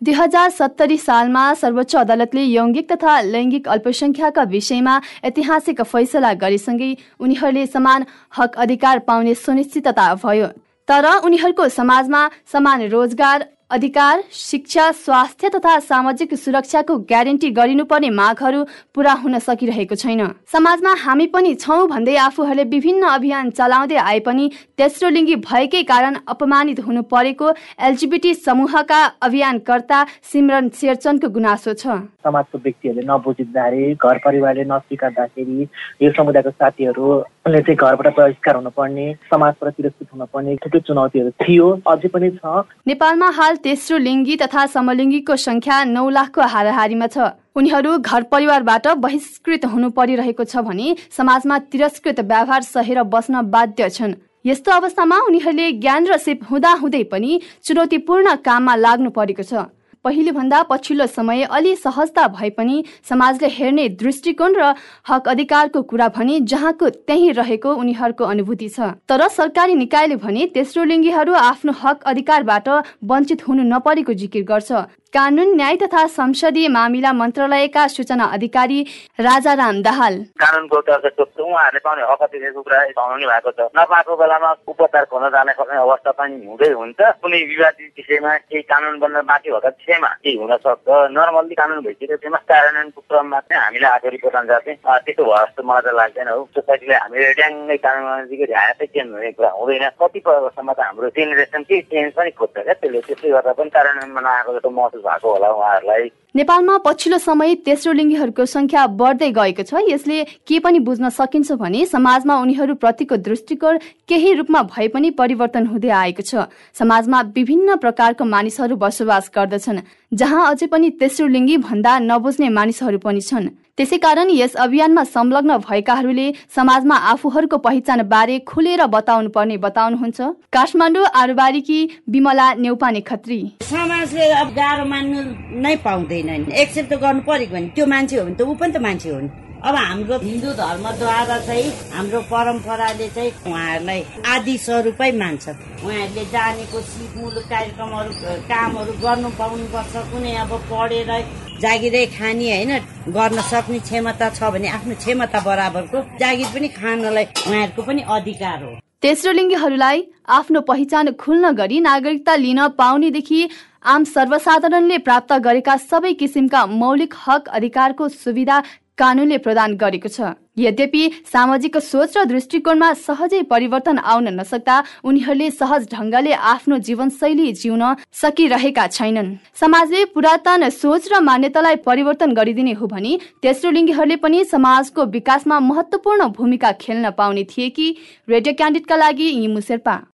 दुई हजार सत्तरी सालमा सर्वोच्च अदालतले यौङ्गिक तथा लैङ्गिक अल्पसङ्ख्याका विषयमा ऐतिहासिक फैसला गरेसँगै उनीहरूले समान हक अधिकार पाउने सुनिश्चितता भयो। तर उनीहरूको समाजमा समान रोजगार अधिकार शिक्षा स्वास्थ्य तथा सामाजिक सुरक्षाको ग्यारेन्टी गरिनुपर्ने मागहरू पूरा हुन सकिरहेको छैन। समाजमा हामी पनि छौँ भन्दै आफूहरूले विभिन्न अभियान चलाउँदै आए पनि तेस्रो लिङ्गी भएकै कारण अपमानित हुनु परेको एलजिबिटी समूहका अभियानकर्ता सिमरन शेरचनको गुनासो छ। समाजको व्यक्तिहरूले नबुझिँदाखेरि घर परिवारले नस्वीकार्दाखेरि यो समुदायको साथीहरूले चाहिँ घरबाट बहिष्कार हुनुपर्ने समाजबाट तिरस्कृत हुनुपर्ने थुप्रै चुनौतीहरू थियो अझै पनि छ। नेपालमा हाल तेस्रो लिङ्गी तथा समलिङ्गीको संख्या नौ लाखको हाराहारीमा छ। उनीहरू घर परिवारबाट बहिष्कृत हुनु परिरहेको छ भने समाजमा तिरस्कृत व्यवहार सहेर बस्न बाध्य छन्। यस्तो अवस्थामा उनीहरूले ज्ञान र सिप हुँदा पनि चुनौतीपूर्ण काममा लाग्नु परेको छ। पहिले भन्दा पछिल्लो समय अलि सहजता भए पनि समाजले हेर्ने दृष्टिकोण र हक अधिकारको कुरा भने जहाँको त्यही रहेको उनीहरूको अनुभूति छ। तर सरकारी निकायले भने तेस्रो लिङ्गीहरू आफ्नो हक अधिकारबाट वञ्चित हुनु नपरेको जिकिर गर्छ। कानुन न्याय तथा संसदीय मामिला मन्त्रालयका सूचना अधिकारी राजा राम दाहाल। कानुनको उहाँहरूले पाउने हक कुरा भएको छ। नपाएको बेलामा उपचार खोल्न जाने सक्ने अवस्था पनि हुँदै हुन्छ। कुनै विवादित विषयमा केही कानुन बन्न बाँकी भएको विषयमा केही हुन सक्छ। नर्मल्ली कानुन भइसकेको विषयमा कार्यान्वयनको क्रममा चाहिँ हामीलाई आएको रिपोर्ट अनुसार चाहिँ त्यस्तो भयो जस्तो मलाई त लाग्दैन हो। सोसाइटीले हामीले ड्याङ्गै कानुन ध्यान चाहिँ चेन्ज हुने कुरा हुँदैन। कतिपय अवस्थामा त हाम्रो जेनेरेसन केही चेन्ज पनि खोज्छ क्या। त्यसले त्यसले गर्दा पनि कार्यान्वयनमा नआएको जस्तो महसुस भएको होला उहाँहरूलाई। नेपालमा पछिल्लो समय तेस्रो लिङ्गीहरूको संख्या बढ्दै गएको छ। यसले के पनि बुझ्न सकिन्छ भने समाजमा उनीहरू प्रतिको दृष्टिकोण केही रूपमा भए पनि परिवर्तन हुँदै आएको छ। समाजमा विभिन्न प्रकारको मानिसहरू बसोबास गर्दछन् जहाँ अझै पनि तेस्रो लिङ्गी भन्दा नबुझ्ने मानिसहरू पनि छन्। त्यसै कारण यस अभियानमा संलग्न भएकाहरूले समाजमा आफूहरूको पहिचान बारे खुलेर बताउनु पर्ने बताउनुहुन्छ। काठमाडौँ आरुबारीकी विमला नेउपाने खत्री। समाजले अब गाह्रो मान्नु नै पाउँदैन एक्सेप्ट त गर्नु परेको भने त्यो मान्छे हो भने त ऊ पनि त मान्छे हो अब हाम्रो हिन्दू धर्मद्वारा चाहिँ हाम्रो परम्पराले चाहिँ उहाँहरूलाई आदि स्वरूपै मान्छ उहाँहरूले जानेको सिपमूलक कार्यक्रमहरू कामहरू गर्नु पाउनुपर्छ। कुनै अब पढेर जागिरै खाने होइन गर्न सक्ने क्षमता छ भने आफ्नो क्षमता बराबरको जागिर पनि खानलाई उहाँहरूको पनि अधिकार हो। तेस्रो लिङ्गीहरूलाई आफ्नो पहिचान खुल्न गरी नागरिकता लिन पाउनेदेखि आम सर्वसाधारणले प्राप्त गरेका सबै किसिमका मौलिक हक अधिकारको सुविधा कानूनले प्रदान गरेको छ। यद्यपि सामाजिक सोच र दृष्टिकोणमा सहजै परिवर्तन आउन नसक्दा उनीहरूले सहज ढङ्गले आफ्नो जीवनशैली जिउन सकिरहेका छैनन्। समाजले पुरातन सोच र मान्यतालाई परिवर्तन गरिदिने हो भने तेस्रो लिङ्गीहरूले पनि समाजको विकासमा महत्वपूर्ण भूमिका खेल्न पाउने थिए कि। रेडियो क्यान्डिडका लागि इमु शेर्पा